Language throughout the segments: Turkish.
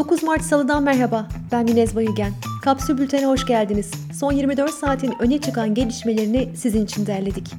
9 Mart Salı'dan merhaba. Ben Minez Bayülgen. Kapsül Bülten'e hoş geldiniz. Son 24 saatin öne çıkan gelişmelerini sizin için derledik.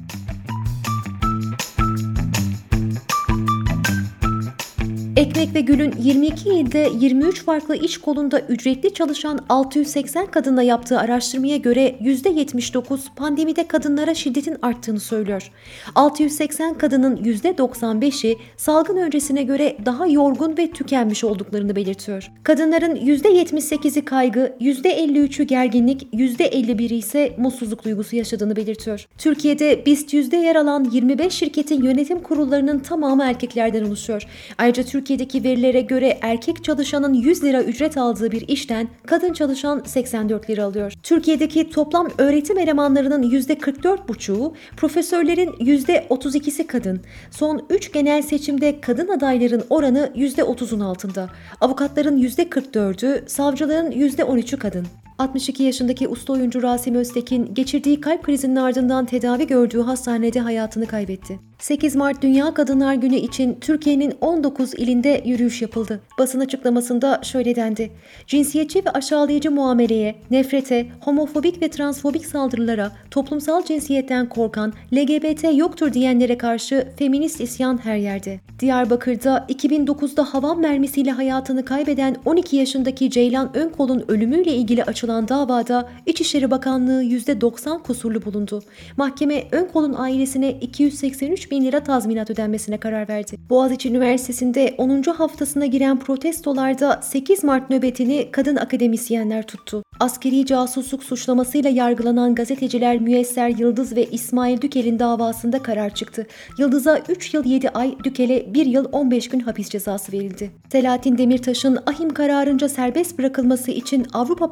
Ekmek ve Gül'ün 22 ilde 23 farklı iş kolunda ücretli çalışan 680 kadınla yaptığı araştırmaya göre %79 pandemide kadınlara şiddetin arttığını söylüyor. 680 kadının %95'i salgın öncesine göre daha yorgun ve tükenmiş olduklarını belirtiyor. Kadınların %78'i kaygı, %53'ü gerginlik, %51'i ise mutsuzluk duygusu yaşadığını belirtiyor. Türkiye'de BIST yüzde yer alan 25 şirketin yönetim kurullarının tamamı erkeklerden oluşuyor. Ayrıca Türkiye Türkiye'deki verilere göre erkek çalışanın 100 lira ücret aldığı bir işten kadın çalışan 84 lira alıyor. Türkiye'deki toplam öğretim elemanlarının %44,5'u, profesörlerin %32'si kadın. Son 3 genel seçimde kadın adayların oranı %30'un altında. Avukatların %44'ü, savcıların %13'ü kadın. 62 yaşındaki usta oyuncu Rasim Öztekin geçirdiği kalp krizinin ardından tedavi gördüğü hastanede hayatını kaybetti. 8 Mart Dünya Kadınlar Günü için Türkiye'nin 19 ilinde yürüyüş yapıldı. Basın açıklamasında şöyle dendi. Cinsiyetçi ve aşağılayıcı muameleye, nefrete, homofobik ve transfobik saldırılara, toplumsal cinsiyetten korkan, LGBT yoktur diyenlere karşı feminist isyan her yerde. Diyarbakır'da 2009'da havan mermisiyle hayatını kaybeden 12 yaşındaki Ceylan Önkol'un ölümüyle ilgili açılan davada İçişleri Bakanlığı %90 kusurlu bulundu. Mahkeme Önkol'un ailesine 283 bin lira tazminat ödenmesine karar verdi. Boğaziçi Üniversitesi'nde 10. haftasına giren protestolarda 8 Mart nöbetini kadın akademisyenler tuttu. Askeri casusluk suçlamasıyla yargılanan gazeteciler Müyesser Yıldız ve İsmail Dükel'in davasında karar çıktı. Yıldız'a 3 yıl 7 ay, Dükel'e 1 yıl 15 gün hapis cezası verildi. Selahattin Demirtaş'ın ahim kararınca serbest bırakılması için Avrupa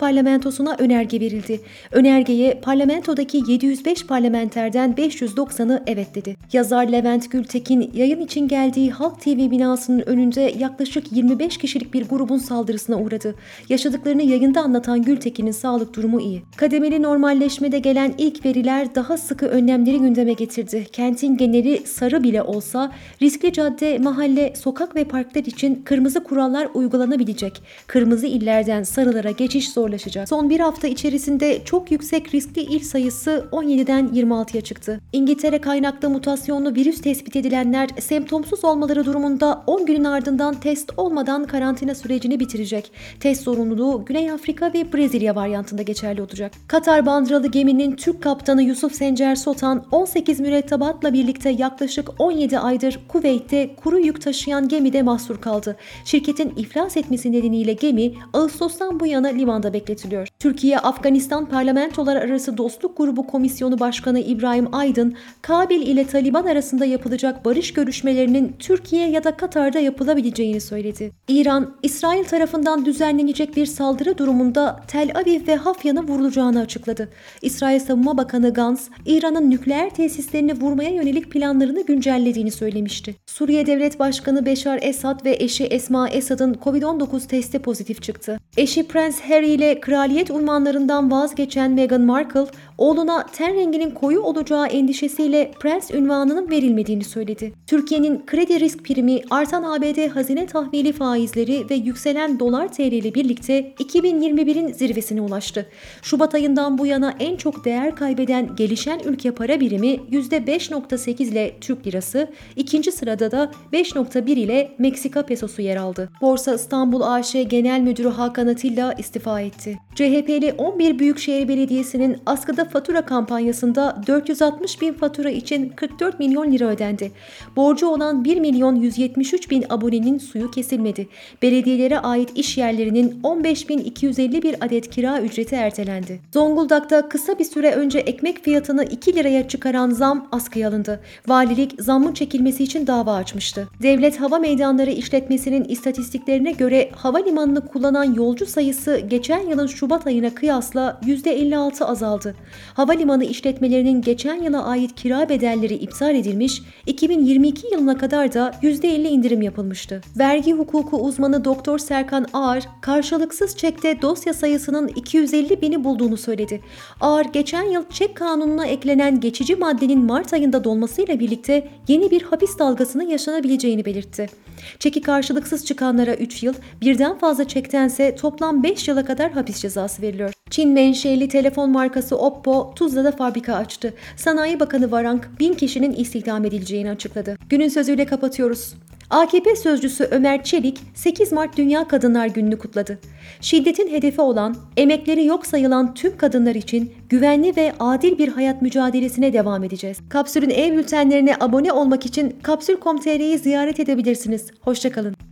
Parlamentosu'na önerge verildi. Önergeye parlamentodaki 705 parlamenterden 590'ı evet dedi. Yazar Levent Gültekin yayın için geldiği Halk TV binasının önünde yaklaşık 25 kişilik bir grubun saldırısına uğradı. Yaşadıklarını yayında anlatan Gültekin'in sağlık durumu iyi. Kademeli normalleşmede gelen ilk veriler daha sıkı önlemleri gündeme getirdi. Kentin geneli sarı bile olsa riskli cadde, mahalle, sokak ve parklar için kırmızı kurallar uygulanabilecek. Kırmızı illerden sarılara geçiş zorlaşacak. Son bir hafta içerisinde çok yüksek riskli il sayısı 17'den 26'ya çıktı. İngiltere kaynaklı mutasyonlu virüs tespit edilenler semptomsuz olmaları durumunda 10 günün ardından test olmadan karantina sürecini bitirecek. Test zorunluluğu Güney Afrika ve Brezilya varyantında geçerli olacak. Katar bandıralı geminin Türk kaptanı Yusuf Sencer Sotan 18 mürettebatla birlikte yaklaşık 17 aydır Kuveyt'te kuru yük taşıyan gemide mahsur kaldı. Şirketin iflas etmesi nedeniyle gemi Ağustos'tan bu yana limanda bekletiliyor. Türkiye-Afganistan Parlamentolar Arası Dostluk Grubu Komisyonu Başkanı İbrahim Aydın, Kabil ile Taliban arasında yapılacak barış görüşmelerinin Türkiye ya da Katar'da yapılabileceğini söyledi. İran, İsrail tarafından düzenlenecek bir saldırı durumunda Tel Aviv ve Hafyan'a vurulacağını açıkladı. İsrail Savunma Bakanı Gantz, İran'ın nükleer tesislerini vurmaya yönelik planlarını güncellediğini söylemişti. Suriye Devlet Başkanı Beşar Esad ve eşi Esma Esad'ın Covid-19 testi pozitif çıktı. Eşi Prens Harry ile kraliyet unvanlarından vazgeçen Meghan Markle, oğluna ten renginin koyu olacağı endişesiyle prens ünvanının verilmediğini söyledi. Türkiye'nin kredi risk primi, artan ABD hazine tahvili faizleri ve yükselen dolar TL ile birlikte 2021'in zirvesine ulaştı. Şubat ayından bu yana en çok değer kaybeden gelişen ülke para birimi %5.8 ile Türk lirası, ikinci sırada da 5.1 ile Meksika pesosu yer aldı. Borsa İstanbul AŞ Genel Müdürü Hakan Atilla istifa etti. CHP'li 11 Büyükşehir Belediyesi'nin askıda fatura kampanyasında 460 bin fatura için 44 milyon lira ödendi. Borcu olan 1 milyon 173 bin abonenin suyu kesilmedi. Belediyelere ait iş yerlerinin 15 bin 251 adet kira ücreti ertelendi. Zonguldak'ta kısa bir süre önce ekmek fiyatını 2 liraya çıkaran zam askıya alındı. Valilik zammın çekilmesi için dava açmıştı. Devlet Hava Meydanları İşletmesi'nin istatistiklerine göre havalimanını kullanan yolcu sayısı geçen yılın Şubat ayına kıyasla %56 azaldı. Havalimanı işletmelerinin geçen yıla ait kira bedelleri iptal edilmiş, 2022 yılına kadar da %50 indirim yapılmıştı. Vergi hukuku uzmanı Doktor Serkan Ağar, karşılıksız çekte dosya sayısının 250 bini bulduğunu söyledi. Ağar, geçen yıl çek kanununa eklenen geçici maddenin Mart ayında dolmasıyla birlikte yeni bir hapis dalgasının yaşanabileceğini belirtti. Çeki karşılıksız çıkanlara 3 yıl, birden fazla çektense toplam 5 yıla kadar hapis cezası veriliyor. Çin menşeli telefon markası Oppo Tuzla'da fabrika açtı. Sanayi Bakanı Varank bin kişinin istihdam edileceğini açıkladı. Günün sözüyle kapatıyoruz. AKP sözcüsü Ömer Çelik 8 Mart Dünya Kadınlar Günü'nü kutladı. Şiddetin hedefi olan, emekleri yok sayılan tüm kadınlar için güvenli ve adil bir hayat mücadelesine devam edeceğiz. Kapsül'ün ev bültenlerine abone olmak için kapsül.com.tr'yi ziyaret edebilirsiniz. Hoşçakalın.